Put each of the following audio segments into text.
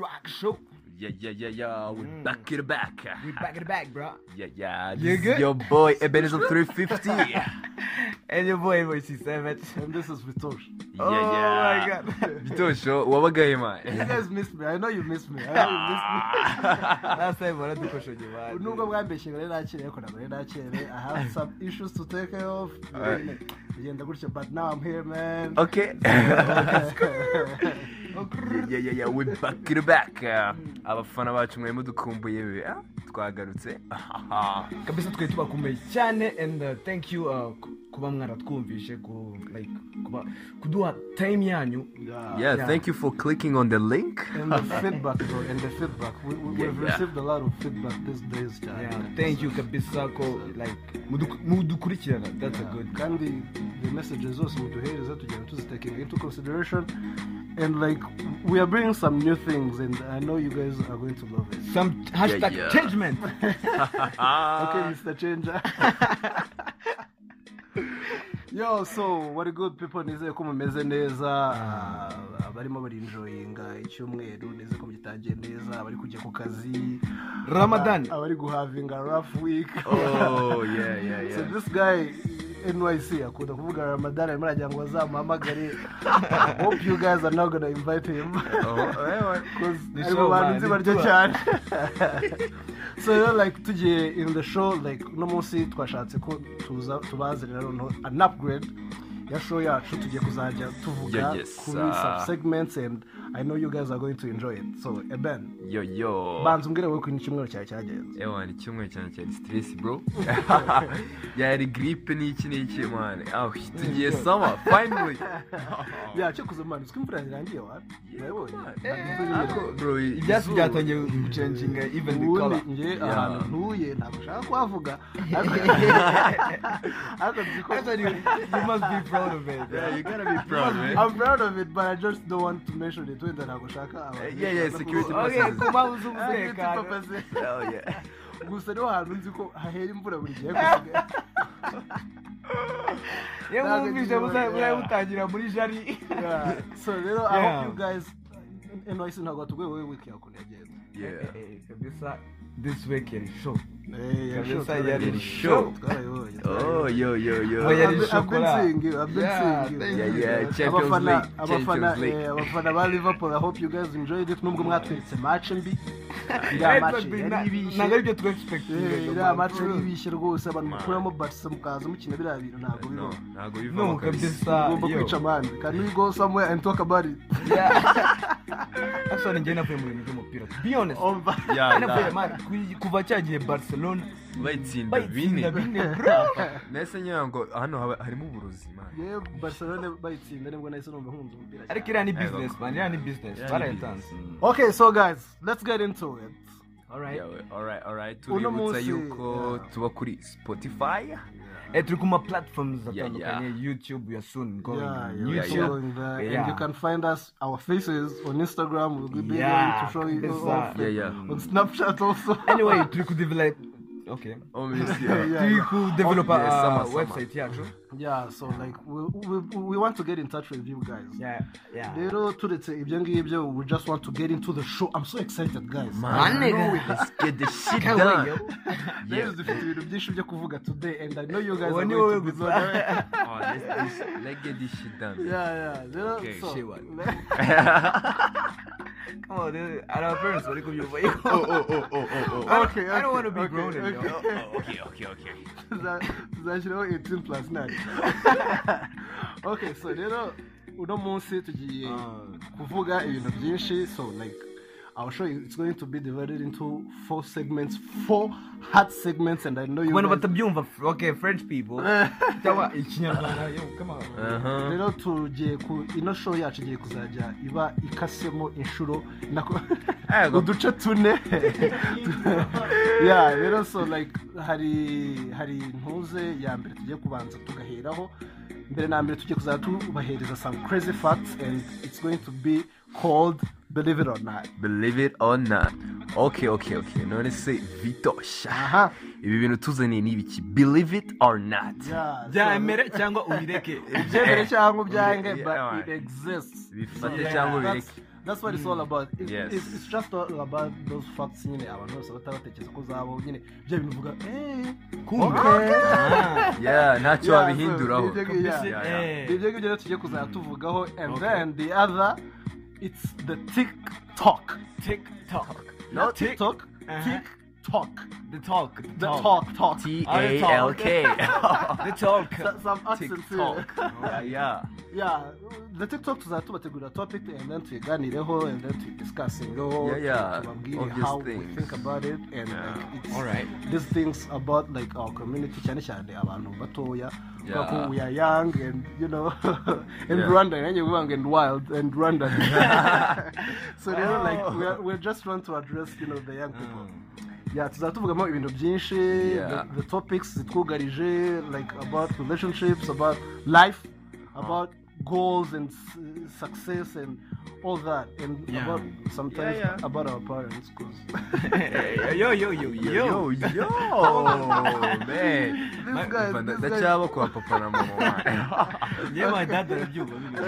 Crack Show. Yeah, yeah, yeah, yeah. We Mm. back it back. We back in the back, bro. Yeah, yeah. You This is good? your boy Ebenezer 350. yeah, And your boy Voice 7. And this is Vitosh. Oh yeah. my god. Bitosho, wabagaye man. You guys missed me. I know you missed me. I know you missed me. Last time baradukoshoje bana. nubwo mwambeshye ngo rero nakire ariko ntabwo rero nakire i have some issues to take care of bigenda gutyo but now i'm here man Okay. yeah, yeah, yeah. We back. It back. Uh, abafana bacu mwari mudukumbuye be. Ah, twagarutse. kabisa twari tubakumbuye cyane and uh, thank you uh, ku- kuba mwaratwumvishe ku like kuba kuduha time yanyu. Yeah. Thank you for clicking on the link. and the feedback bro and the feedback. We, we, Yeah, we've received a lot of feedback these days cyane yeah, thank you. kabisa ko like mudu- mudukurikirana. That's a good. Kandi the messages zose muduhereza tugenda tuzitaking into consideration. And like we are bringing some new things and i know you guys are going to love it some hashtag yeah. changement okay mr changer yo so what good people nizeye ko mumeze neza ah, abarimo barinjoyinga icyumweru nizeye ko gitangiye neza abari kujya ku kazi Ramadan. aba- abari guhavinga rough week Oh, yeah, yeah, so yeah. this guy nyc akunda kuvuga ramadan arimo aragira ngo bazamuhamagare hope you guys are not gonna invite him. Oh, ari mu bantu nzi baryo cyane. So rero like tugiye in the show like uno munsi twashatse ko tuza tubazanira noneho an upgrade ya show yacu tugiye kuzajya tuvuga kuri some segments and i know you guys are going to enjoy it. So eben Yo, yo. banza umbwire wowe ukuntu icyumweru cyawe cyagenze ewa ni kimwe cyane cyane stress bro. Yari gripe n'iki n'iki man. Aho tugiye sama finally. Ya cyo kuza mani uziko imvura yarangiye wa urabibonye bro ibyatsi byatangiye gucenginga even the color. nge Yeah. ahantu ntuye ntabwo ushaka kuhavuga ariko nzi ko you must be proud of it. Yeah, you gotta be proud, man. I'm proud of it, but I just don't want to mention it. Wenda ntabwo ushaka abantu Yeah, yeah, baza security kuvuga- okay ku mpamvu Security z'umutekano purposes. Hell yeah. gusa ni ho hantu nzi ko hahera imvura buri gihe Ntabwo mwumvise yeah. murabutangira muri jari Yeah. so rero hope you guys NYC ntabwo watubwiye wowe wiki Yeah. Eh, eh, kabisa this week yari show Eh, Kabisa sure, yari show. Oh, yo, yo, yo. Oh, yari Champions abafana League, abafana Champions League. eh, abafana ba liverpool i hope you guys enjoyed it. Nubwo mwatweretse match mbi Eh, ntabwo ari byo Eh, twexpectinga iriya match yari ibishye rwose abantu mukuramo barisa mukaza mukina biriya bintu ntabwo bibaho ntabwo no bivamo kabisa ugomba kwica amande can we go somewhere and talk about it Yeah. actually njye navuye mu bintu to be honest. Ku- kuva cyagiye barcelona? Bayitsinda bayitsinda bine nahise ngira ngo hano haba- harimo uburozi man. Yewe barcelona bayitsinda ni bwo nahise numva nkunze umupira ariko iriya ni business man iriya ni business. Iriya ni barayitanze okay so guys let's get into it. Alright alright, alright. Uno tuributsa munsi, yuko tuba kuri spotify. Eh turi ku ma platforms Yeah, atandukanye youtube we are soon going Yeah, on yeah, we're yeah. youtube going there, and Yeah. you can find us our faces on Instagram. We'll be Yeah, going to show you off. Yeah, yeah. On Snapchat also. anyway turi ku develop okay oh miss Yeah, yeah. yeah. turi ku develop Yeah, uh, website yacu yeah, so like we, we, we want to get in touch with you guys. yeah yeah rero turetse ibyo ngibyo we just want to get into the show i'm so excited guys Man, nigga. let's get the shit done yeah dufite ibintu byinshi byo kuvuga today and i know you guys are going to be gusa. oh, let's, let's, let's get this shit done yeah yeah rero Okay, so shit, what? Come on dude, hari abaparents bari kubyumva oh oh oh oh oh oh okay I don't want to be okay, grown okay, in, yo. okay. oh okay okay okay. Tuza- tuzashyiraho 18 plus 9 okay so rero uno munsi tugiye kuvuga ibintu byinshi so like I'll show you it's going to be divided into four segments four hard segments and I know you abantu guys, batabyumva okay french people. Cyangwa ikinyarwanda yo come on. Uh-huh. Rero tugiye ku ino show yacu igiye kuzajya iba ikasemo inshuro nako uduce tune. Yeah rero so like hari hari ntuze ya mbere tugiye kubanza tugaheraho mbere na mbere tugiye kuzajya tubahereza some crazy facts and it's going to be called believe it or not. Believe it or not. Okay okay okay. None se vitosha. Aha ibi bintu tuzaniye ni ibiki? Believe it or not. Yeah so- byemere cyangwa ubireke. Byemere cyangwa ubyange but it exists. Bifate So, cyangwa that's- ubireke. that's what it's all about. It- Yes. it's, it's just all about those facts nyine. Abantu bose bataratekereza ko zabo nyine. Bya bintu uvuga eh okay. Ah. yeah ntacyo wabihinduraho. Ibyo ngibyo rero tugiye kuzajya tuvugaho and Okay. then the other it's the tiktok TikTok. not Tik- tiktok Uh-huh. Tiktok The talk. The the talk. talk talk T A L K The talk. So- some accents here. TikTok yeah yeah yeah the tiktok tuzajya tubategurira topic and then tuyiganireho and then tuyidiscussingeho Yeah, yeah. Obvious how we things. think about it and Yeah. like it's All right. these things about like our community cyane cyane abantu batoya Yeah. we are young and you know and Yeah. Rwanda bivuga ngo and wild and Rwanda so rero like we are, we're just trying to address you know the young people yeah tuzaba tuvugamo ibintu byinshi the, the topics zitwugarije like about relationships about life about goals and success and all that and Yeah. about sometimes Yeah, yeah. about our parents cause yo, yo, yo, yo. yo yo man this this guy ndacyaba kwa papa na mama Njyewe my dad arabyumva bino.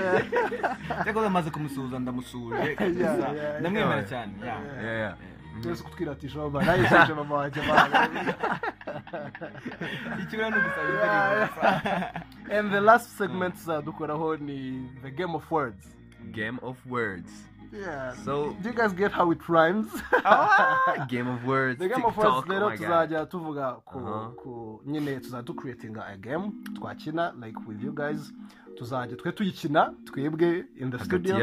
Cyakora amaze kumusuhuza yeah, Ndamwemera cyane. Yeah. yeah yeah twese kutwiratisha mama nawe yishaje mama wanjye mama Ikibura ni ugusaba indirimbo. and the last segment tuzadukoraho ni the game of words. Game of words. Yeah. So do you guys get how it rhymes? Ah, game of words the game of words oh rero God. tuzajya tuvuga ku, Uh-huh. ku nyine tuzajya ducreatinga a game. Twakina like with you guys. Tuzajya twe tuyikina twebwe in the studio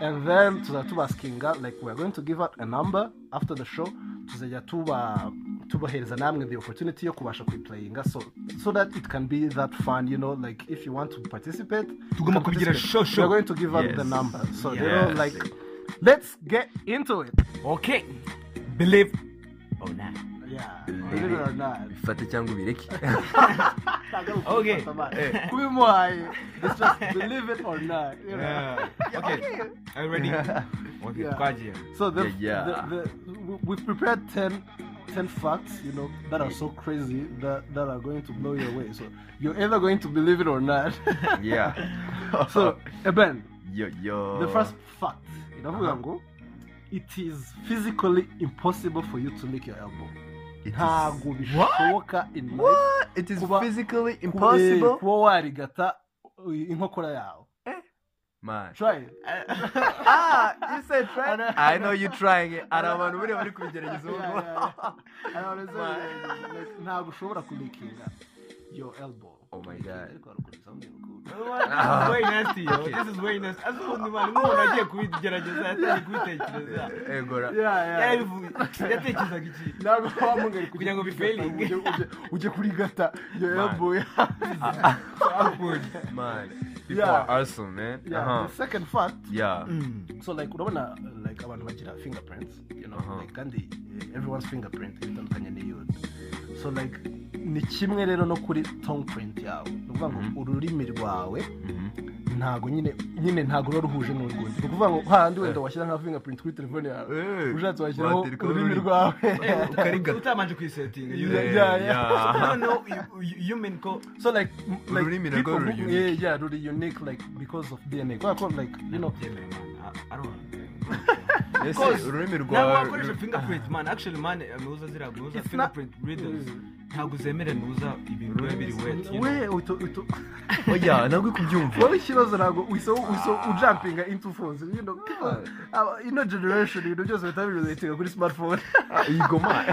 and then tuzajya tubaskinga like we are going to give out a number after the show tuzajya tuba tubahereza namwe the opportunity yo kubasha kuyiplayinga so so that it can be that fun you know like if you want to participate Tugomba participate. show, show. we are going to give out Yes. the number so Yes. you know like let's get into it Okay. Believe or not. yeah believe it or not bifate cyangwa ubireke Okay. Eh, kubimuhaye it's just believe it or not you know? Yeah. Okay. Are you ready? Okay. Yeah. Twagiye. So the, Yeah, yeah. the, the we- prepared 10, 10 facts, you know, that are so crazy that, that are going to blow you away. So you're either going to believe it or not. yeah so Eben, yo yo the first fact, iravuga Uh-huh. ngo it is physically impossible for you to lick your elbow. It is- Ntabwo bishoboka is Kuba- warigata uh, inkokora yawe. it. ah hari abantu buriya bari kubigerageza ntabwo ushobora kulikinga your elbow. Oh my God. Is way nasty, yo. This is way nasty. Azi ubundi mani nk'umuntu agiye kubigerageza yatangiye kubitekereza. egora Yeah, yeah. Yatekerezaga iki? ntabwo waba mungari Kugira ngo bifailing. ujye kurigata your Man. elbow Awkward. man people Yeah. are awesome man yeah uh-huh. the second fact yeah so like urabona like abantu bagira fingerprints you know Uh-huh. like kandi eh, everyone's fingerprint bitandukanye n'iyundi so like ni kimwe rero no kuri tongue print yawe. Ni ukuvuga ngo Mhm. ururimi rwawe Mhm. ntago nyine nyine ntago ruba ruhuje n'urwundi ni ukuvuga ngo hahandi wenda washyira nka fingerprint kuri telefone yawe Eh, ushatse washyiraho ururimi ururimi. rwawe. Eh, utabanje kuyisetinga. you- Yeah, Eh, yeah, yeah. No, no, you- mean ko so like m- like Ururimi narwo people ruri unique. yeah ruri unique like because of DNA kubera ko like you know. Ese ururimi ntabwo rwawe wakoresha fingerprint man? Actually man nuza ziriya It's fingerprint readers. Ntabwo zemerewe nuza ibintu biba biri wet you know. we utu utu. Oya ntabwo uri kubyumva. Wowe ikibazo ntabwo wiso wiso ujumpinga into phones. You know ino generation ibintu byose bahita birelatinga kuri smartphone. Igoma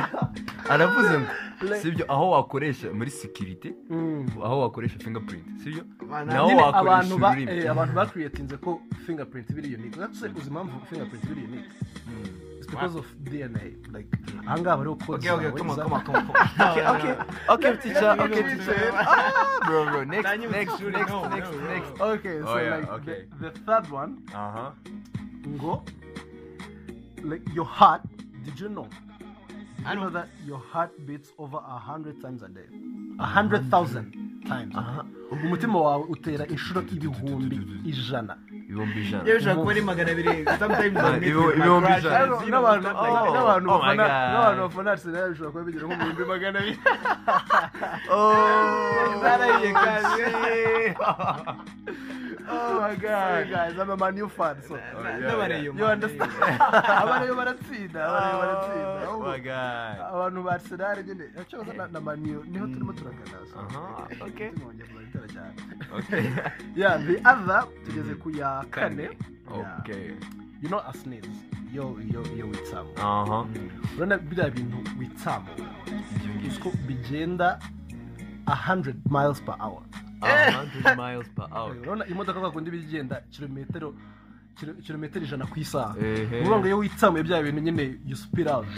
aravuze ngo sibyo aho wakoresha muri security Mm. aho wakoresha fingerprint sibyo? Naho wakoresha ururimi eh, abantu bakriyetinze ko fingerprint biri unique. Uzi impamvu fingerprint biri unique. It's because of DNA like ahangaha hariho codes Okay, okay, zawe come on, za- come on, come on, come on. okay okay. Okay teacher okay teacher. ah bro bro next next next next next. okay so Oh, yeah, like okay. The, the third one uh-huh. Ngo like your heart did you know? I you know that your heart beats over a hundred times a day a hundred thousand times ubwo umutima wawe utera inshuro ibihumbi ijana ibihumbi ijana yewe ushobora kuba ari magana abiri ibihumbi ijana. n'abantu. Oh. oh bafana Arsenal bishobora kuba bigera nko mu bihumbi magana abiri oh Zarahiye kandi. Oh my god. guys, I'm a Man U fan, so yeah, n'abareyo you understand? Abareyo baratsinda, abareyo baratsinda. Oh my god. abantu ba Arsenal nyine cyoza na, na Man U ni ho turimo turagana. so. Okay. Tumwongera turatera cyane. Okay. Yeah, the other tugeze ku ya kane. Yeah. Okay. You know a sneeze. Yo yo yo witsamo. Aha. Urabona biriya bintu witsamo. Uko bigenda 100 miles per hour. Per hour. urabona imodoka kwa kundi bigenda kilometero kilo- kilometero ijana ku isaha Ehe. uvuga ngo iyo witsamuye bya bintu nyine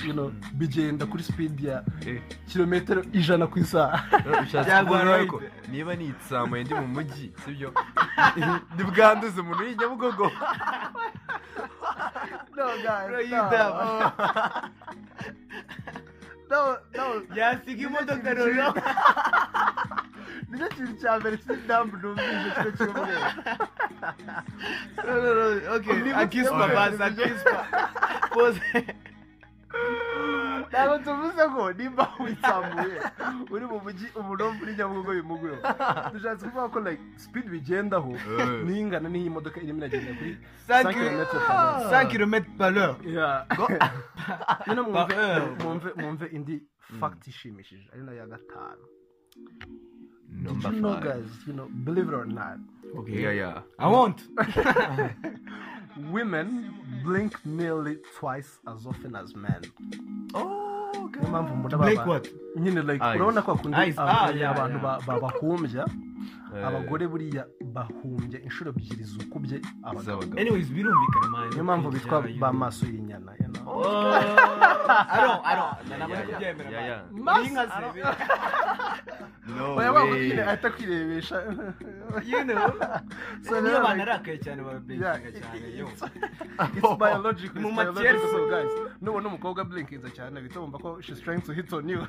you know bigenda kuri speed ya Eh. kilometero ijana ku isaha right. ko niba nitsamuye ndi mu mujyi sibyo ntibwanduze umuntu uri nyabugogo no guys Bro, you no. dumb. no no yasiga imodoka noneho ni cyo kintu cya mbere cy'indambu numvise kino cy'umweru akispa basi akispa pose ntabwo tuvuze ngo nimba witsamuye uri mu mujyi umuntu wo muri nyabugogo bimuguyeho dushatse kuvuga ko like speed bigendaho Eh. niyo ingana n'iyi modoka irimo iragenda kuri 5 5 kilometers per hour. 5 km par heure. Nyine mwumve, indi fact ishimishije ari na yo ya gatanu did Number you know five. guys you know believe it or not Yeah, yeah. i want women blink nearly twice as often as men Oh, mbona Blink what? nyine like Eyes. urabona ko. Ah, yeah, abantu yeah. Eh, abagore buriya bahumbya inshuro ebyiri zikubye abagabo. Birumvikana niyo mpamvu bitwa ba maso y'inyana ahita kwirebesha. You know. So niyo rero, abantu like- arakaye cyane babablinkinga cyane. Mu makeri-. Nubona umukobwa blinkinze cyane bihita wumva ko she's trying to hit on you.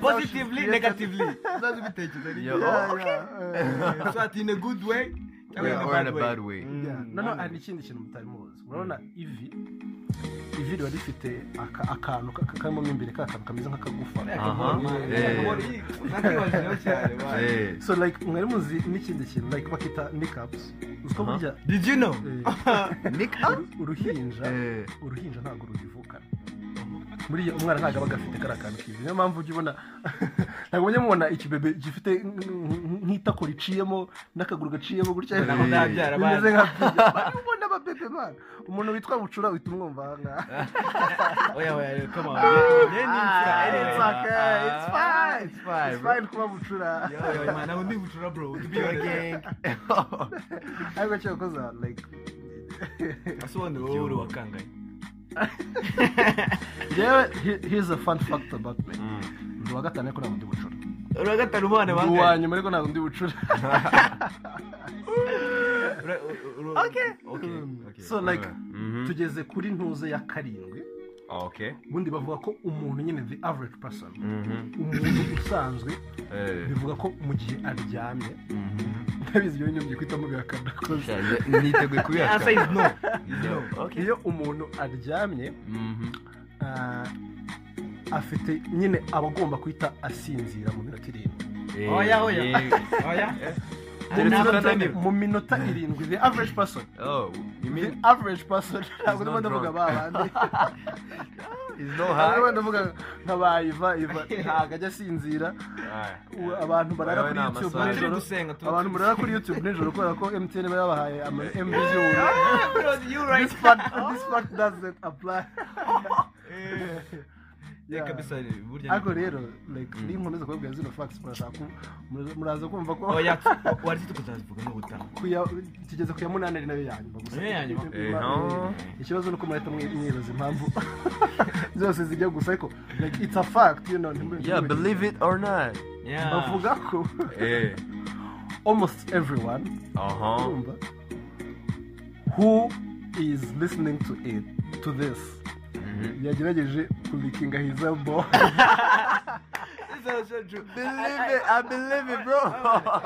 positively negatively. Uh, so ati in a good way cyangwa Yeah, in a or in a bad way way. yeah. Mm, no no man. hari ikindi kintu mutari muzi urabona ivi ivi riba rifite aka- akantu ka- ka- karimo mo imbere ka kantu kameze nk'akagufa. Eh. Eh. so like mwari muzi n'ikindi kintu like bakita nicaps uziko burya did you know eh, uru- uruhinja Eh. uruhinja ntabwo rugivukana buriya umwana ntabwo aba agafite kariya kantu k'ivi niyo mpamvu ujya ubona ntabwo mujya mubona ikibebe gifite nk- nk'itako riciyemo n'akaguru gaciyemo gutya. Bimeze nka ubona ababebe man. Umuntu witwa bucura uhita umwumva aha ngaha. Oya oya ni imfura Ah, fine. kuba bucura. Ntabwo ndi bucura bro. To be honest. ariko cyo koza like asobanura wowe uri wakangaye yewe he- here's a fun fact about me. Ndi uwa gatanu ariko ntabwo ndi bucura. Uri wa gatanu umwana ndi bangaye uwa nyuma ariko ntabwo ndi bucura so like Mhm. tugeze kuri ntuze ya karindwi. Ubundi bavuga ko umuntu nyine the average person Mhm. umuntu usanzwe Eh. bivuga ko mu gihe aryamye Mhm. ntabizi ibyo nyine kwitamo bihakana koze Sha- Niteguye kubihaka. answer is no is no Okay. iyo umuntu aryamye Mhm. ah, afite nyine aba agomba guhita asinzira mu minota irindwi Eh, oya oya eh. oya Mu minota- irindwi the average person. Oh, the average person. ntabwo not ndimo ndavuga ba bandi ndimo ndavuga nka ba iva iva. Ntabwo ajya asinzira. Abantu barara kuri youtube nijoro. Abantu barara kuri youtube nijoro kubera ko mtn iba yabahaye ama you right. This fact doesn't apply. Yeah, kabisa burya ariko rero like niyo nkomeza kubabwira zino facts murashaka muraza- kumva ko oya wari tukuzazivuga n'ubutaha kuya- tugeze ku ya munani ari na yo ya nyuma gusa Niyo ya nyuma? Eh, no. ikibazo ni uko murahita mwi- mwibaza impamvu zose zijya gusa ariko like it's a fact you know Yeah, believe it or not. Bavuga ko Eh. almost everyone Uh-huh. who is listening to it to this. Yagerageje So, so true. Believe it, I believe it, bro.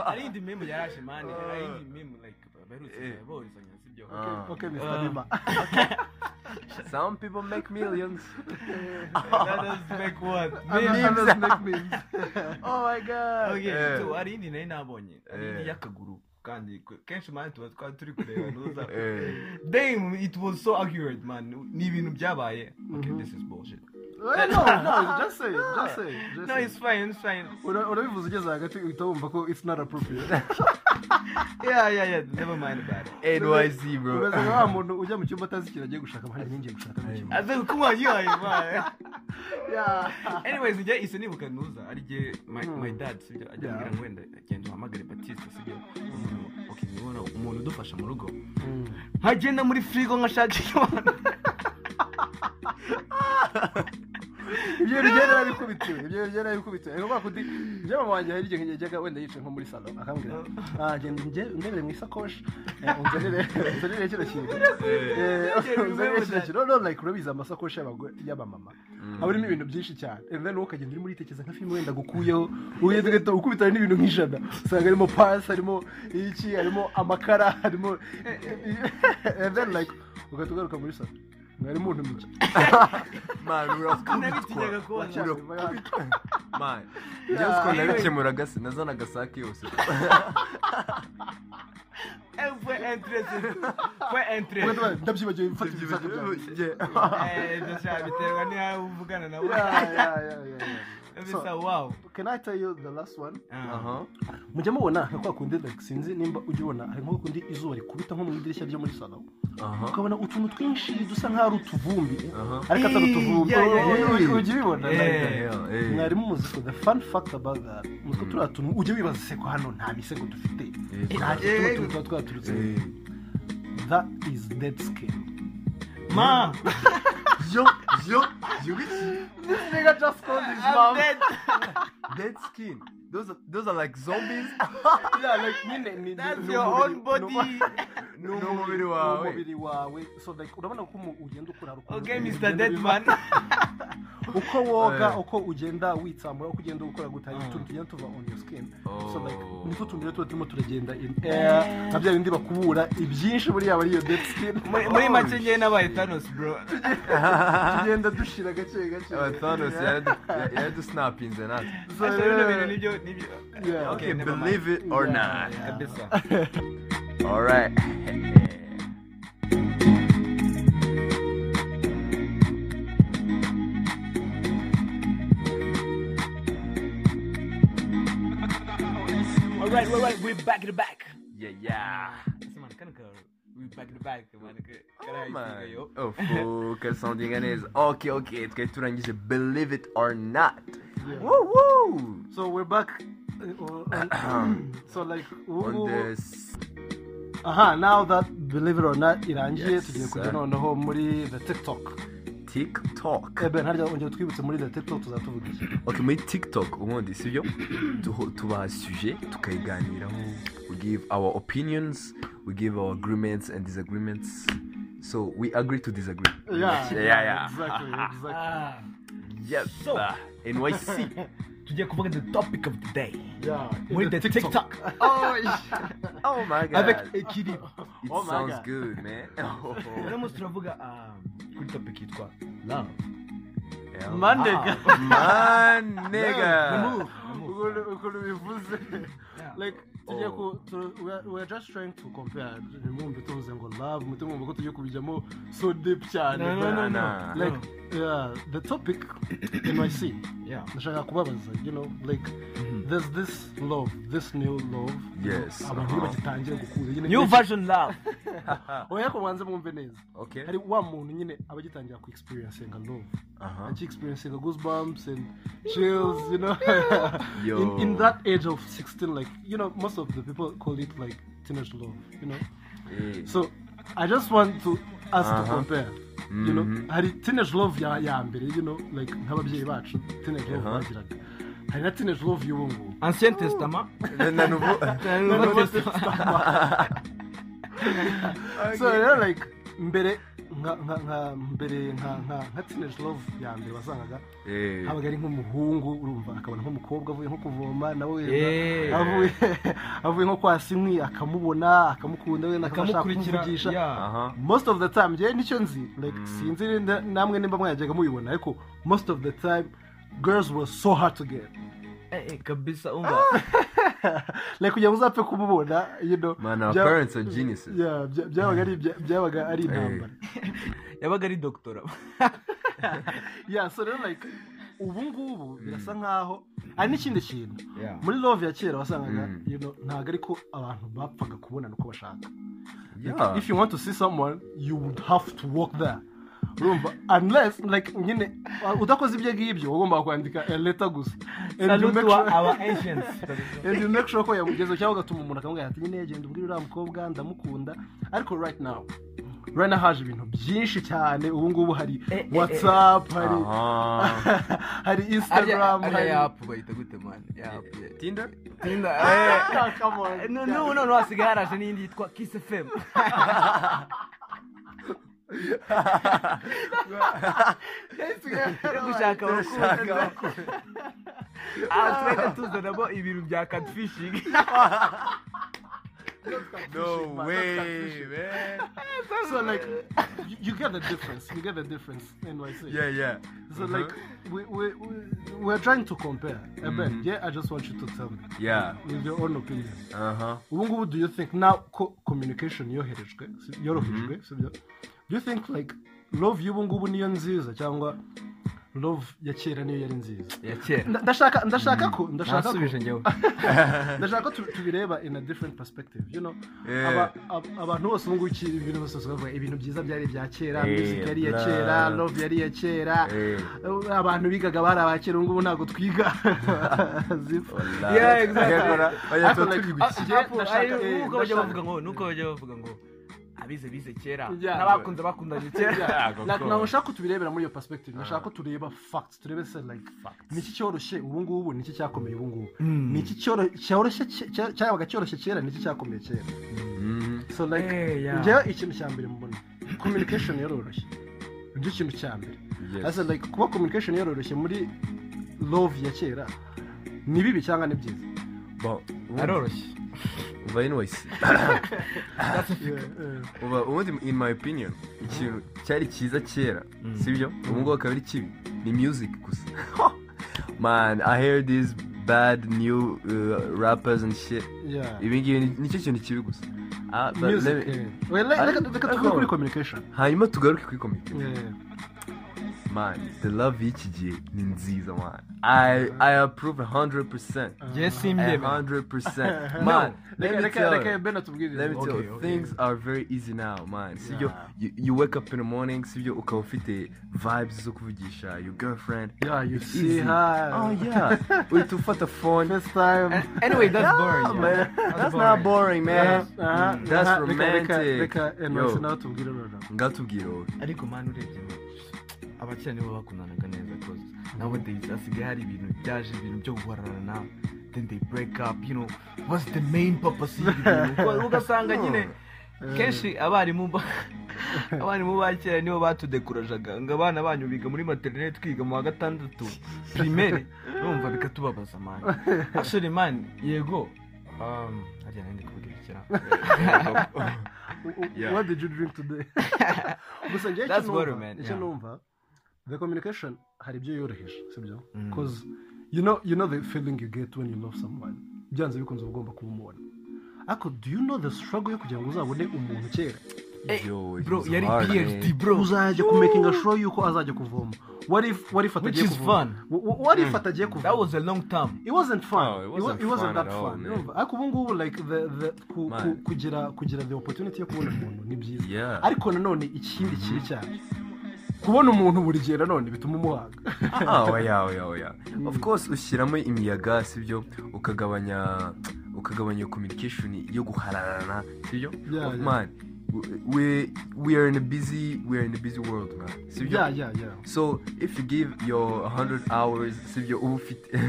hari indi meme yaraje mani hari indi meme like baherutse Eh. borizanya sibyo Ah. okay Mr. Ah. Lima Some people make millions. that does make what Others- Memes. others make memes. Oh my god. okay Eh. so indi nari nabonye hari indi Eh. y'akaguru kandi kenshi mani tuba twari turi kureba nuza Eh. damn it was so accurate man ni ibintu byabaye okay this is bullshit no no just say it, just say it, just no say it's it. fine it's fine. Ura- urabivuze ugeze hagati uhita wumva ko it's not appropriate. Yeah yeah yeah never mind about it. NYC bro. umeze nka wa muntu ujya mu cyumba atazi ikintu agiye gushaka amahari ninjye gushaka mu cyumba I think come on you are man Yeah. anyways njye ise nibuka nuza ari jye my, my dad sibyo ajya Yeah. ambwira ngo wenda genda uhamagare batiste sibyo umuntu udufasha mu rugo Mm. nkagenda muri frigo nkashaka ikibanza ibyo byari narabikubitiwe ibyo byari narabikubitiwe ariko kwa kundi njye mama wanjye hari igihe yajyaga wenda yicaye nko muri salo akambwira ah genda njye ndebere mu isakoshi. Eh, unzanire unzanire kino kintu. Eh, unzanire kino kintu. No no like urabizi amasakoshi y'abamama. Aba arimo ibintu byinshi cyane. And then wowe ukagenda urimo uritekereza nka filime wenda gukuyeho ugenda ugahita ukubitana n'ibintu nk'ijana. Usanga harimo pasi harimo iki harimo amakara harimo and then like ugahita ugaruka muri salo mwari muntu mike man nabitinyaga kubona man njyewe uko nabikemuraga sinazanaga sake yose fue interesting fue interesting ndabyibagiwe mfata ibyo sha biterwa niyo uvugana bisa So, can I tell you the last one? Aha mujya mubona nka kwa kundi sinzi nimba ujya ubona hari nko kundi izuba rikubita nko mu idirishya ryo muri salo ukabona utuntu twinshi dusa nk'aho ari utuvumbi ariko atari utuvumbi. Ujya- ubibona mwarimu muzi ko the fun fact about that muzi ko turiya tuntu ujya wibaza se ko hano nta misego dufite Eh, nta Eh, kintu tuntu tuba twaturutse Eh. that is dead skin ma yo yo yo this nigga just called his dead dead skin those are those are like zombies. Yeah like nyine that's your own body. Ni umubiri wawe umubiri wawe so like urabona ko ugenda ukura hari ukuntu okay ibintu mr bigenda dead biva. man uko woga Eh. uko ugenda witsamura uko ugenda ukora gutari utuntu tugenda tuva on your skin. So like Oh. nitwo tuntu rero tuba turimo turagenda in air. Nka bya bindi bakubura ibyinshi buriya aba ari iyo dead skin. Muri make njye n'abaye thanos bro. Tugenda dushira gake gake Uh, Thanos yaradu- yaradusnapinze natwe So, Asa bino yeah. Ni byo Yeah. okay mind. believe it or Yeah, not. yeah. all right. Alright alright we're back to back. Yeah yeah. Ese man kana ka we're back to back man ka Oh, karayitinga man. yo Oh, focus soundinga neza okay okay twari turangije believe it or not. Yeah. woo woo! So we're back uh, on, so like on ubu this. Aha now that believe it or not irangiye Yes, tugiye kujya noneho muri the tiktok. Tiktok. Ebe ntarya ongera twibutse muri the tiktok tuzatuvuga iki okay muri tiktok ubundi sibyo? Tubaha suje tukayiganiraho. We give our opinions we give our agreements and disagreements. So we agree to disagree. Yeah yeah yeah. exactly exactly. Ah yes So- nyc tugiye kuvuga the topic of the day. Yeah muri the tiktok. Oh, oh my god. Avec équilibre it Oh my sounds God. good man. Uno munsi turavuga kuri topic yitwa love. Manega. man nigga. Remove. ukuntu bivuze like tugiye Oh. ku we just trying to compare ntimwumve tuvuze ngo love muhite mwumva ko tugiye kubijyamo so deep cyane. No, no, no, like yeah the topic nyc yeah. Ndashaka kubabaza you know like there's this love this new love Yes. abantu iyo bagitangiye gukunda new version love. oya ko mwanze mwumve neza. Okay. Hari wa muntu nyine aba agitangira ku experiencinga love uh-huh aki experiencing goosebumps and chills you know. Yo. in, in that age of 16 like you know most of the people call it like teenage love you know. So i just want to us to Uh-huh. compare you know. Mhm. hari teenage love ya, ya mbere you know like nk'ababyeyi bacu teenage love bagiraga. Hari na teenage love y'ubu ngubu. Ancien testament. Na- na nouveau. Nouveau testament. So rero like mbere nka nka nka mbere nka nka nka teenage love ya mbere wasangaga. Eh. habaga ari nk'umuhungu urumva akabona nk'umukobwa avuye nko kuvoma nawe wenda Eh. avuye avuye nko kwa sinkwi akamubona akamukunda wenda akaba ashaka akamukurikira kumuvugisha. most of the time njyewe ni cyo nzi like sinzi nda- namwe nimba mwajyaga mubibona ariko most of the time girls were so hard to get. Kabisa umva like kugira ngo uzapfe kumubona you know. Man, our bya- parents are geniuses. Byabaga ari bya- byabaga ari intambara yabaga ari so rero like ubu ngubu birasa nkaho hari n'ikindi kintu. Yeah. muri love ya kera wasangaga Mm. you know, ntabwo ariko abantu bapfaga kubonana uko bashaka. If you want to see someone you would have to walk there. Urumva. Unless like nyine udakoze ibyo ngibyo wagombaga kwandika a letter gusa. And you salute make wa sure our ancients. And you make sure ko yamugezeho cyangwa ugatuma umuntu akamubwira ati nyine genda ubwire uriya mukobwa ndamukunda. Ariko right now now haje ibintu byinshi cyane. Ubu ngubu hari Eh, eh, whatsapp hari Aha. hari instagram arya hari yapu bayita gute mani tinda Ah, n'ubu noneho hasigaye haraje n'iyindi yitwa kiss fm yo gushaka abakunzi aha twajya tuzanamo ibintu bya catfishing No way, man. so like you, you get the difference you get the difference NYC Yeah, yeah. so Uh-huh. like we, we, we we're trying to compare Eben, Mhm. yeah I just want you to tell me Yeah. with your own opinion Uh huh. ngubu do you think now ko communication yoherejwe si- yorohejwe sibyo do you think like love ngubu niyo nziza cyangwa love ya kera niyo yari nziza. Ya kera. Nda- ndashaka ndashaka ko ndashaka ko ndashaka ko tu- tubireba in a different perspective you know. Aba- abantu bose ubu ngubu ibintu bose bavuga ibintu byiza byari ibya kera Eh, music yari iya kera love yari iya kera. Eh. abantu bigaga bari abakera ubu ngubu ntabwo twiga. Yeah, exactly. Ariko ah, eh, nuko bajya bavuga ngo nuko bajya bavuga ngo abize bize kera. Yeah. n'abakunze bakundanye kera. Ntabwo nshaka ko tubirebera muri iyo perspective. Ndashaka ko tureba facts. Turebe se like niki cyoroshye ubu ngubu niki cyakomeye ubu ngubu. Mm. niki cyoro- cyoroshye cyabaga cyoroshye kera niki cyakomeye kera. Mhm. so like Eh, yeah. njyewe ikintu cya mbere mbona communication yaroroshye. Nicyo kintu cya mbere. Yes. asa like kuba communication yaroroshye muri love ya kera ni bibi cyangwa ni byiza? Aroroshye. Eh. uba ubundi in my opinion ikintu cyari cyiza kera sibyo ubu ngubu akaba ari kibi ni music gusa man i hear these bad new uh, rappers and shit ibi ngibi ni- ni cyo kintu kibi gusa Ah, but eh. Reka ariko- kuri communication hanyuma tugaruke kuri communication. Man the love y'iki gihe ni nziza man i i approve 100% njye simbyemera 100% man. let reka me reka tell reka you. Let me tell you, things are very easy now, man. Sibyo, you, you wake up in the morning, sibyo, ukaba ufite vibes zo kuvugisha your girlfriend. Yeah, you see her. Oh yeah, uhita ufata phone. first time. Anyway that's boring man. That's not boring, man. Mm, That's aha, reka- reka- romantic. reka Yo. NYC nawe tubwire noneho Ngatubwira wowe. ariko mani urebye abakera nibo bakundanaga neza cause nowadays hasigaye hari ibintu byaje ibintu byo guhorana then they break up you know what's the main purpose y'ibi bintu Uga- ugasanga nyine kenshi abarimu ba- abarimu ba kera nibo batudekurajaga. Ngo abana banyu biga muri materinete twiga mu wa gatandatu primaire urumva bikatubabaza mani actually mani yego um, harya nari ndi kuvuga ikira Yeah. what did you drink today? Gusa njyewe icyo numva the communication hari ibyo yoroheje sibyo? Mm. because you know you know the feeling you get when you love someone. Byanze bikunze uba ugomba kumubona ariko do you know the struggle yo kugira ngo uzabone umuntu kera? It bro yari phd man. bro. Uzajya kumakinga sure yuko azajya kuvoma. What if what if atagiye if atagiye that was a long term. It wasn't fun. No, it It wa- wasn't it wasn't that fun. ariko ubu ngubu like the the ku, ku, kugira kugira the opportunity yo kubona umuntu ni byiza. Ariko nanone ikindi kibi cyane kubona umuntu buri gihe nanone bituma umuhanga. Ah, of course ushyiramo imiyaga sibyo? Ukagabanya ukagabanya iyo communication yo guhararana Of yeah. man. We we are in a busy we are in a busy world man. Sibyo? Yeah yeah yeah. So if you give your 100 hours sibyo uba ufite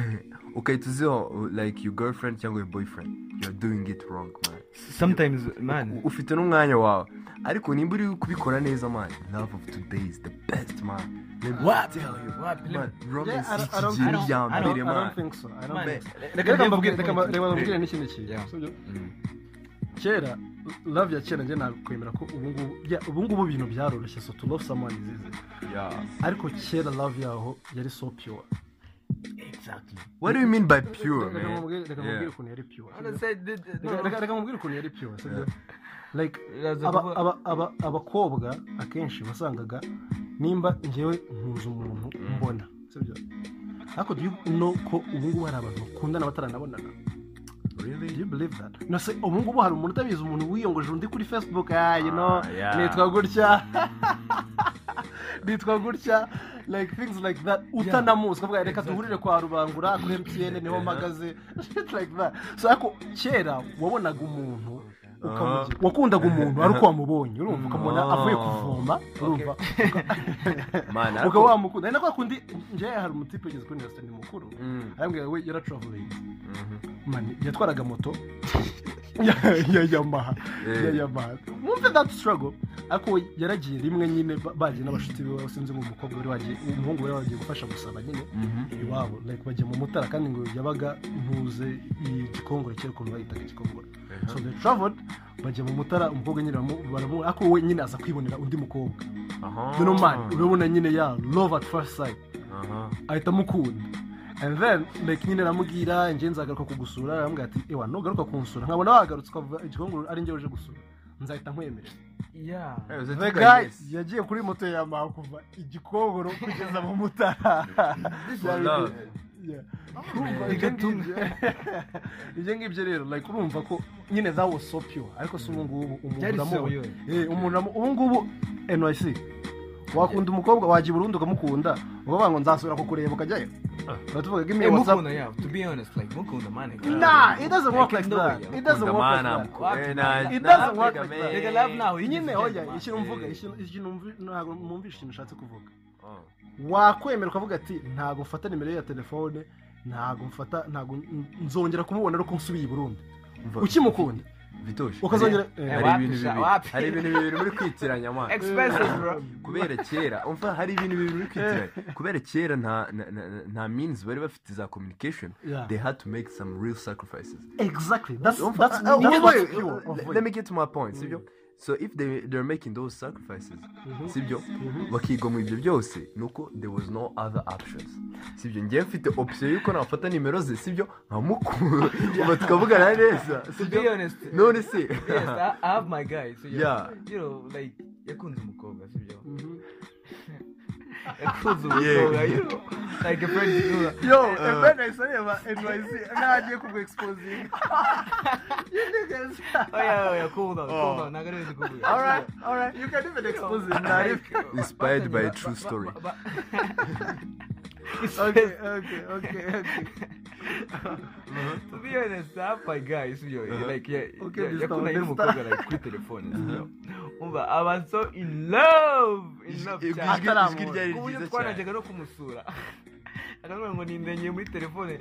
ukahita uziho like your girlfriend cyangwa your boyfriend you're doing it wrong man. Sometimes man. Ufite n'umwanya wawe. Ariko nimba uri kubikora neza man love of today is the best man. Mbabwire n'ikindi Yeah. kintu kera love ya kera njye nakwemera ko ubu ngubu ibintu byaroroshye so to love someone is easy. Yeah. ariko kera love yaho yari so pure. Exactly. What do you mean by pure man? Reka Yeah. nkubwire ukuntu yari pure Reka- nkubwire ukuntu yari pure. Like abakobwa akenshi wasangaga nimba njyewe nkuza umuntu mbona. Sibyo? Ariko do you know ko ubu ngubu hari abantu bakundana bataranabonana do really you believe that? No se ubu ngubu hari umuntu utabizi umuntu wiyongoje undi kuri facebook ah you know Ah, yeah. nitwa gutya. nitwa gutya like things like that. Utanamuzi ukavuga reka duhurire kwa rubangura kuri mtn ni ho mpagaze. Shit like that. So ariko kera wabonaga umuntu ukamugira. Wakundaga umuntu ari uko wamubonye. Urumva ukamubona Ah. avuye kuvoma urumva. Ukaba wamukunda ari nako kundi njyewe hari umutipe ugeze kuri university ni mukuru. Mm, arambwira we mhm. mani yatwaraga moto. ya ya yamaha Eh. ya yamaha mwumve that struggle. Ariko yaragiye rimwe nyine ba- bagiye n'abashuti be sinzi ngo umukobwa wari wagiye umuhungu wari wagiye gufasha gusaba nyine Mhm. iwabo. Bagiye mu mutara kandi ngo yabaga ntuze igikongoro kera ukuntu bayitaga igikongoro. So they traveled bajya mu mutara umukobwa nyine baramu- baramu ariko we nyine aza kwibonera undi mukobwa. Aha. noneho mani urabona nyine ya love at first sight. Ahita amukunda. And then like nyine aramubwira njye nzagaruka kugusura aramubwira ati ewa nugaruka kunsura. Nkabona wagarutse ukavuga igikongoro ari njye uje gusura. Nzahita nkwemerera. Yagiye kuri moto yamaha kuva igikongoro kugeza mu mutara. Urumva ibyo ngibyo. Ibyo ngibyo rero like urumva ko nyine that was so pure. Ariko si ubu ngubu umuntu. Eh, ubu ngubu NYC wakunda umukobwa wajya i Burundi ukamukunda ukavuga ngo nzasubira kukureba ukajyayo uratuvuga give me Hey, whatsapp mukunda yeah. To be honest like mukunda man Nah, it doesn't work Like, that. It doesn't work like that. eh, It doesn't work like that. Nigga, love now, nyine just oya get ikintu mvuga Eh. ikintu ntabwo mwumvishe ikintu ushatse kuvuga. Oh. wakwemera ukavuga ati ntabwo mfata nimero ya telefone ntabwo mfata ntabwo nzongera kumubona ariko nsubiye i burundi ukimukunda? Ukazongera hari- ibintu bibiri wapi? hari ibintu bibiri muri kwitiranya kubera kera hari ibintu bibiri muri kwitiranya kubera kera nta means bari bafite za communication. They had to make some real sacrifices. Exactly. That's that's that's what's wait, pure let- it. me get to my point sibyo so if they they're making those sacrifices sibyo? Bakigwa mu ibyo byose ni uko there was no other options. Sibyo ngewe mfite option y'uko nafata nimero ze sibyo? Nkamukura uba tukavugana neza sibyo? None se yes I, have my guy so Yeah. you know like yakunze umukobwa sibyo? Mhm. yakunze umukobwa you know? Like a friend you know yo ebene ahise areba nyc ntagiye kugu exposing. You niggas. Oya oya cool down cool down ntabwo ari ibintu kuvuga all right all right. You can even expose him now if- Inspired by a true story. okay okay okay okay. To be honest I have my guy sibyo like yeah Okay, yeah, yakundanye Modesta. n'umukobwa like kuri telefone sibyo umva I was so in love in love cyane ijwi- ijwi ryari ku buryo ryiza cyane twanajyaga no kumusura akavuga ngo ninde ngiye muri telefone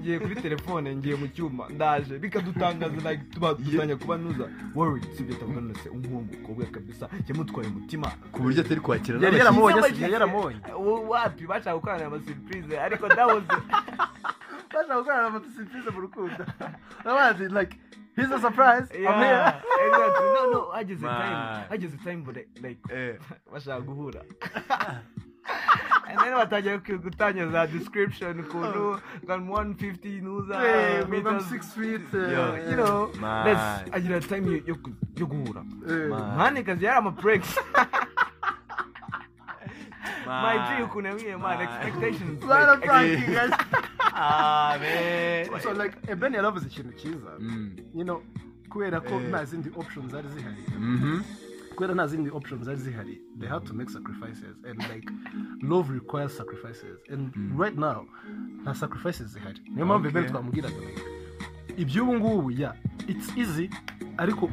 ngiye kuri telefone ngiye mu cyuma ndaje bikadutangaza like tuba dutangira kuba nuza worried sibyo tavuga none se umuhungu umukobwa kabisa yamutwaye umutima ku buryo atari kwakira Yari yaramubonye yari yaramubonye. Wapi bashaka gukorana ama surprise ariko that was bashaka gukorana amato surprise mu rukundo abazi like here's a surprise. I'm yeah. here. Exactly. No no hageze Man. time hageze time but like Eh. bashaka guhura? And then batangira ku- gutangira za description ukuntu ngan 150 nuza Eh, meters, I'm six feet uh, you know. Let's agira time yo- guhura. Eh, Man. mani kazi yari ama breaks my. G ukuntu yabwiye man. expectations like, Ah, so like ebeni yaravuze ikintu cyiza Mm. kubera ko Eh. nta zindi options zari zihari. Mhm. kubera nta zindi options zari zihari they had to make sacrifices and like love requires sacrifices. And right now nta sacrifices zihari. Niyo mpamvu ebeni twamubwiraga iby'ubu ngubu ya it's easy. Ariko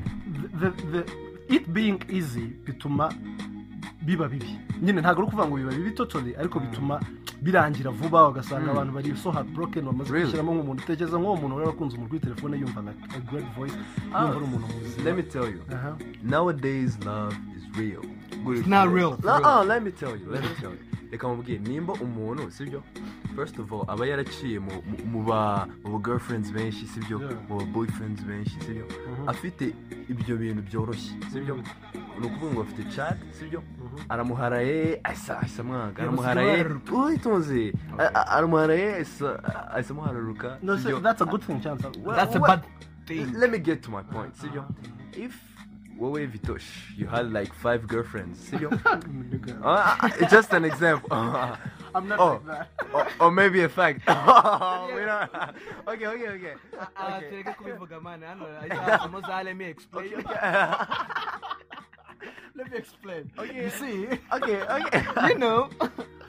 the, it being easy bituma biba bibi. Nyine ntabwo ari ukuvuga ngo biba bibi totally. Ariko bituma birangira vuba ugasanga abantu bari so heartbroken bamaze Really? kwishyiramo nk'umuntu utekereza nk'uwo muntu wari wakunze umuntu kuri telefone yumva like a great voice yumva ari umuntu muzima Let me tell you. Aha. Nowadays, love is real. it's not real oh, let me tell you, let me tell you. Reka mubwire nimba umuntu sibyo first of all aba yaraciye mu ba girlfriends benshi sibyo mu ba boyfriends benshi sibyo Mhm. afite ibyo bintu byoroshye sibyo ni ukuvuga ngo bafite chat sibyo aramuharaye ahise ahise amwanga aramuharaye basigaye uyitonze A- a- aramuharaye ahise amuhararuka sibyo that's a good thing, chance. That's a bad thing. let me get to my point. Sibyo if wowe vitosh you had like five girlfriends sibyo Nigga. Uh, it's just an example. I'm not Oh. like that. or, or maybe a fact. We don't- okay okay okay. Ah, tureke kubivuga mani hano ahita za let me explain. Okay. You see, okay okay. You know?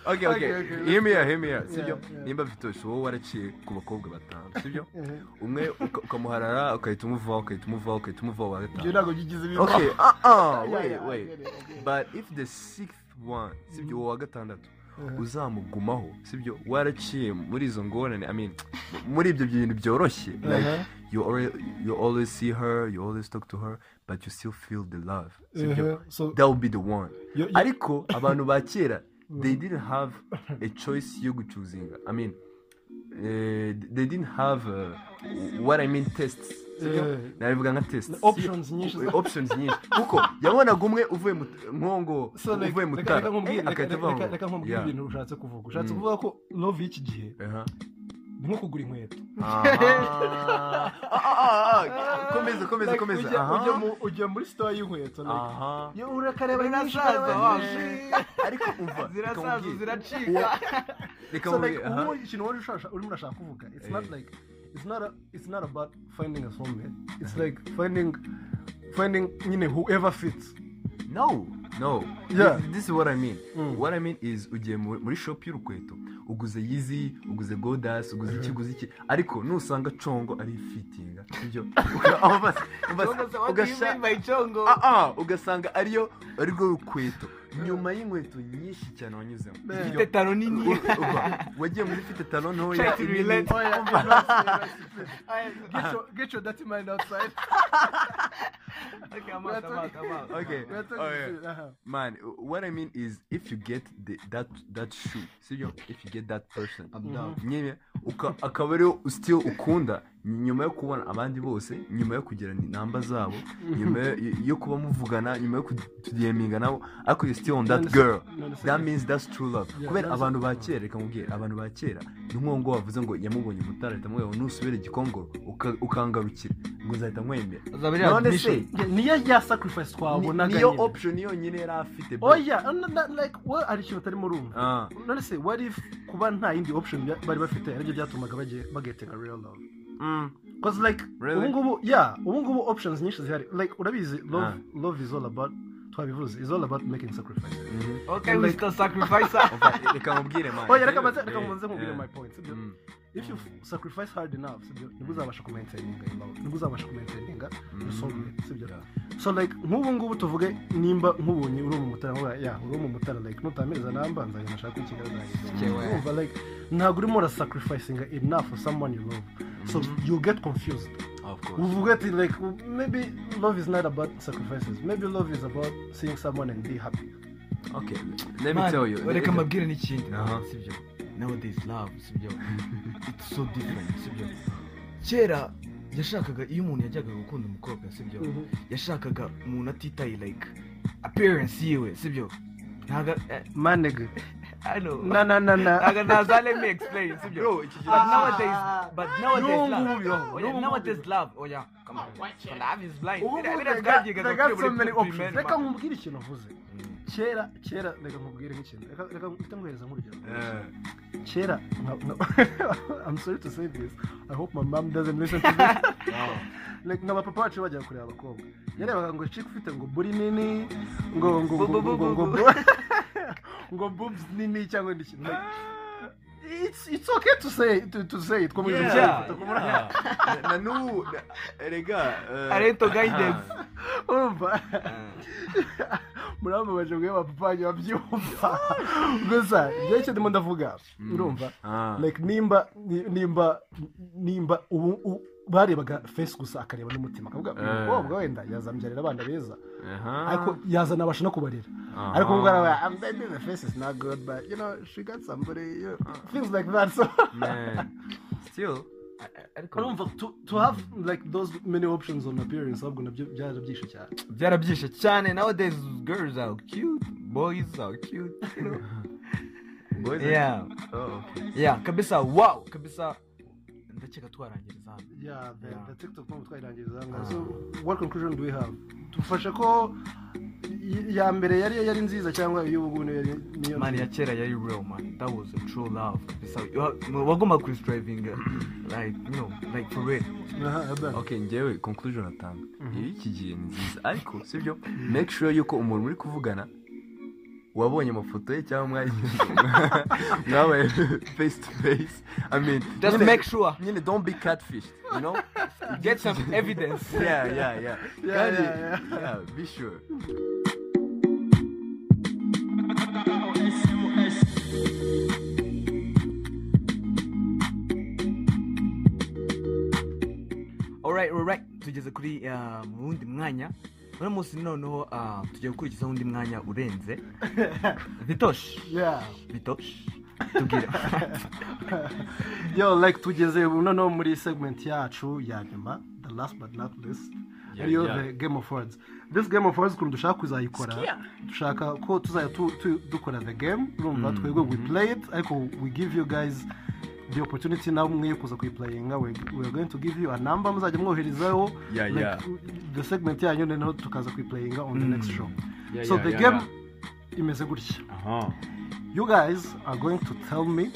Okay Okay, hear me out hear me out. Sibyo nimba vitosh wowe waraciye ku bakobwa batanu. Sibyo Mhm. umwe uka- ukamuharara ukahita umuvaho ukahita umuvaho ukahita umuvaho wa gatanu. Ntabwo byigize bibaho. okay uh uh wait wait. but if the sixth one sibyo uwo wa gatandatu Mhm. uzamugumaho sibyo waraciye muri izo ngorane i mean muri ibyo bintu byoroshye. Like Uh-huh. you always see her you always talk to her. But you still feel the love Uh-huh. That would be the one ariko abantu ba kera they didn't have a choice yo gucuzinga i mean eh, they didn't have uh, what i mean tests nabivuga nka tests Options nyinshi kuko yabonaga umwe uvuye like, uvuye mu reka- nkubwire- eh, ibintu ushatse kuvuga ushatse Mm. kuvuga ko love y'iki gihe. Ni nko kugura inkweto komeza komeza komeza ujya- muri store y'inkweto like, aha yo urakareba Zirasaza, ukareba wa. nyinshi. ariko umva zirasaza ziracika reka aha. ubu ikintu wari ushaka urimo urashaka kuvuga it's not like it's not a, it's not about finding a soulmate it's like finding finding nyine whoever fits no no Yeah. this, this is what i mean Mm. what i mean is ugiye mu- muri shop y'urukweto uguze yizi uguze godas uguze iki uguze iki. Ariko nusanga congo ari fitinga chongo? Ah, ah, ugasanga ariyo arirwo rukweto. Nyuma y'inkweto nyinshi cyane wanyuzemo? Ifite taro nini. Wagiye muri fite talo ntoya oh get your dirty mind outside. Okay, I'm out, I'm out, I'm out. Okay. we are talking Oh, yeah. uh-huh. man what i mean is if you get the, that that shoe sibyo if you get that person I'm down. nyine uka- akaba ariyo still ukunda nyuma yo kubona abandi bose nyuma yo kugira namba zabo nyuma yo- kuba muvugana nyuma yo kudiyeminga nabo ariko you still on that girl that means that's true love Yeah, kubera abantu ba kera reka nkubwire abantu ba kera ni nk'uwo wavuze ngo yamubonye umutara ahita amubwira ngo nusubire igikongoro uka- ukangarukira ngo uzahita nkwemera none se Yeah, niyo ya sacrifice ni- twabonaga niyo nyine. option yonyine yari afite bro. oh yeah and that, like what ari ikintu utarimo urumva Ah. none se what if kuba nta yindi option bari bafite ari byo byatumaga bagetinga real love Mm. Cause like Really? ubu ngubu yeah ubu ngubu options nyinshi zihari like urabizi love Ah. love is all about twabivuze is all about making sacrifice Okay, we still sacrifice reka nkubwire man oh yeah reka eh. my. If you f- sacrifice hard enough sibyo ni bwo uzabasha kumaintayininga ni bwo uzabasha kumaintayininga your soulmate sibyo? So like nk'ubu ngubu tuvuge nimba nkubonye uri umumotari nkuba ya uri umumotari like nutamereza namba nzajya nashaka kuri kigali Cyewe. urumva like ntabwo urimo urasacrificing enough for someone you love. So you get confused. Of course. Uvuga ati like maybe love is not about sacrifices. Maybe love is about seeing someone and be happy. Okay let me tell you. Reka mbabwire n'ikindi Aha. sibyo? Nowadays love sibyo? It's so different sibyo? Kera yashakaga iyo umuntu yajyaga gukunda umukobwa sibyo? Yashakaga umuntu atitaye like appearance yiwe sibyo? Ntago eh, know. na na na na. Ntago naza let me explain sibyo? But nowadays but nowadays N'ubu love. ngubu, yo, oh, nowadays love. Oh yeah. Come on. Love is blind. Biriya- so many buri men, reka nkubwire ikintu uvuze kera kera reka nkubwire nk'ikintu reka mpite nguhereza nk'urugero Eh, kera I'm sorry to say this. I hope my mom doesn't listen to this. Like nka papa wacu bajya kureba abakobwa. Yarebaga ngo chick ufite ngo buri nini ngo ngo ngo ngo ngo ngo ngo boobs nini cyangwa indi kintu it's it's okay to say to, to say it. Kuma yeah, Yeah, yeah. Na- n'ubu na- erega eh, Parental guidance. urumva. Muramubaje mwe bapapa wanyu babyumva gusa ibyo ndimo ndavuga urumva Ah. nimba ni- nimba nimba ubu barebaga face gusa akareba n'umutima akavuga Eh. mukobwa wenda yazambyarira abana beza. Ariko yazanabasha no kubarera Aha. ariko ubwo araba "Ah, maybe the face is not good but you know she got somebody you know, things like that so. Man. Still ariko urumva to, to have like those many options on appearance ahubwo na byo byarabyishe cyane byarabyishe cyane nowadays girls are cute boys are cute you know Boys are- yeah. Oh, okay. yeah kabisa wow! Kabisa ndakeka twarangiriza hano yeah the, Yeah. the tiktok mpamvu twayirangiriza ahangaha so what conclusion do we have? Tufashe ko i- ya mbere yari yari nziza cyangwa iy'ubu ngubu niyo yari niyo man ya kera yari real man. That was a true love. Wagomba kustriving like you know like for real. Okay njyewe conclusion atanga. Iyo iki gihe ni nziza. Ariko sibyo make sure yuko umuntu muri kuvugana wabonye amafoto ye cyangwa mwari mwabaye face to face? I mean just nyine- make sure. nyine don't be catfished you know? Get some evidence. Yeah yeah yeah. Yeah, yeah, yeah. yeah be sure. Alright alright tugeze kuri uh, mu wundi mwanya. Uno munsi noneho uh, tugiye gukurikizaho undi mwanya urenze. Vitosh yeah. Vitosh tubwire. Yo like tugeze noneho muri segment yacu ya nyuma the last but not least Yeah, ariyo the game of words this game of words ukuntu dushaka kuzayikora dushaka ko tuzajya tu- tu- dukora the game urumva twebwe we play it ariko we give you guys the opportunity nawe mwe yo kuza kuyiplayinga we are going to give you a number muzajya mwoherezaho Yeah, like, yeah. the segment yanyu noneho tukaza kuyiplayinga on the next show Yeah, so the game imeze gutya Aha. you guys are going to tell me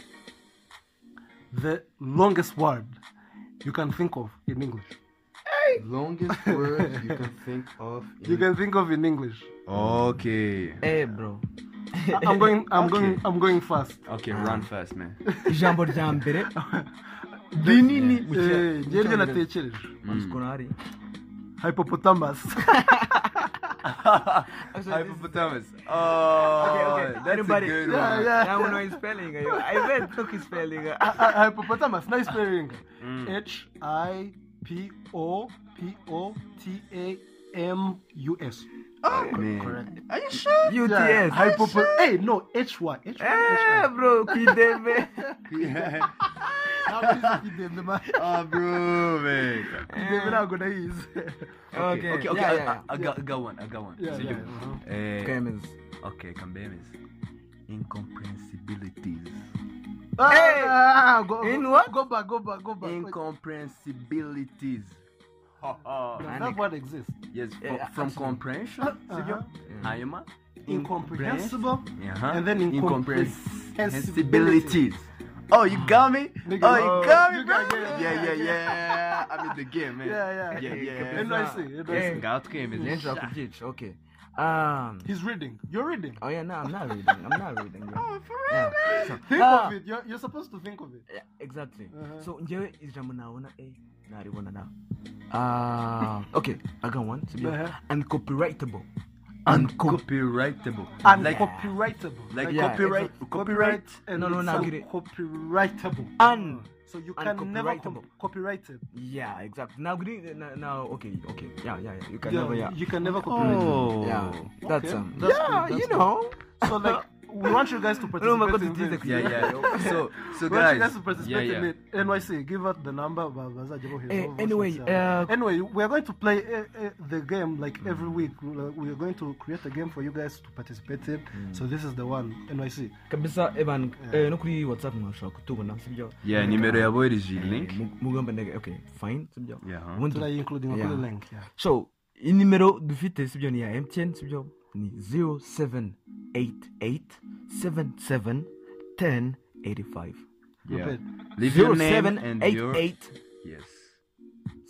the longest word you can think of in English. longest word you can think of You can think of in English. okay eh bro I'm going. I'm Okay. going. I'm going fast. okay run fast man ijambo rya mbere rinini Eh, ni byo Cyongereza. natekereje. Ukuntu hari Hippopotamus. Hypopotamus. Oh, Okay, okay. that's Anybody- a good Yeah, one. yeah. Yeah, we know his spelling. I bet took his spelling. Hippopotamus. Nice spelling. Mm. H I P O P O T A M U S. Oh, man. Are you sure? Yeah. UTS. Hypopo- Hey, no. H Y. H Y. Eh, bro, kideme. Yeah. Oh, bro, man. Y. ntabwo nayizi. Okay, okay, okay. yeah, I, yeah, I, I got, I got one. I got one. Yeah, So yeah, you- uh-huh. Eh, Okay, Kambemis. Incomprehensibilities. Hey! Ah, go, In what? Go back, go back, go back. Incomprehensibilities. That word exist? yes, Yeah, from, yeah, from comprehension. Uh-huh. Hanyuma. Incomprehensible. Uh-huh. And then incomprehensibilities. Oh, you got me? Nigga, oh, you oh, got me, you bro? yeah, yeah, yeah, yeah, yeah. I'm in the game, man. Yeah, yeah. yeah, yeah. NYC, NYC. Ngaho twemeze. Lentra kubyica. Okay. Um. He's reading. You're reading. Oh yeah, no, I'm not reading. I'm not reading. Bro. Oh, for Yeah. real, So, Think ah, of it. You're, you're supposed to think of it. yeah, exactly. Uh-huh. So njyewe ijambo nabona eh naribona na. Ah, okay. I got one. So, Uh-huh. Uncopyrightable. Uncopyrightable. Like, Uncopyrightable. like Yeah, copyright, copyright. and No, no, it's no, get it. Copyrightable. Un. So you can never copyright it. Yeah, exactly. Now, now, okay, okay. Yeah, yeah, yeah. You can Yeah, never, yeah. You can never copyright Oh. Yeah, that's um. that's yeah, good, that's you know. it. So like, we want you guys to No, my God, participate in this. Yeah, yeah. So, so We want you guys. guys to participate yeah, in yeah. it. NYC, give us the number. voice anyway, uh, anyway, we are going to play uh, uh, the game like every week. Uh, We are going to create a game for you guys to participate in. So this is the one. NYC. kabisa evan no kuri whatsapp mwashobora kutubona sibyo Yeah, nimero iyi Eh, link. mu- mugomba ndege okay fine sibyo Yeah, Try including Yeah. a link. Yeah. so inimero dufite sibyo ni ya mtn sibyo ni 0788771085 Yeah. Repeat. Leave your name and your. 0788 Yes.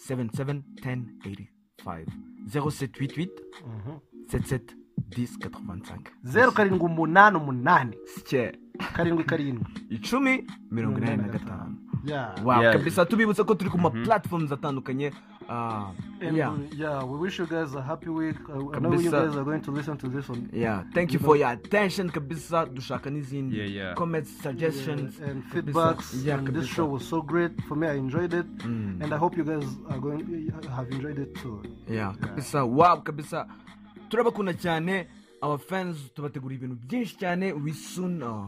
771085 0788 Mhm. 77 10 85 zeru karindwi umunani umunani sike karindwi karindwi icumi mirongo inani na gatanu Yeah. wow Yeah. kabisa tubibutsa ko turi ku ma platforms atandukanye ah, And yeah we, yeah, we wish you guys a happy week. Uh, I know you guys are going to listen to this one. yeah thank you for your attention kabisa dushaka n'izindi Yeah, yeah. comments suggestions Yeah, and kabisa. feedbacks. yeah and this show was so great for me. I enjoyed it, Mm. and I hope you guys are going have enjoyed it too. yeah kabisa wow kabisa turabakunda cyane our fans tubategura ibintu byinshi cyane we soon uh,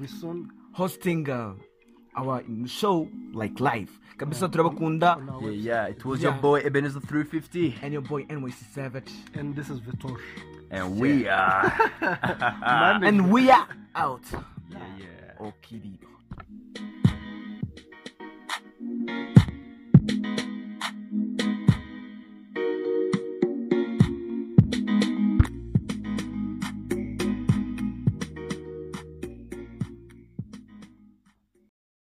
We soon hosting uh, our show like live kabisa turabakunda Yeah. It was Yeah. your boy Ebenezer 350. and your boy NYC Savage And this is Vitosh. And we are. And we are out yeah, yeah. okidi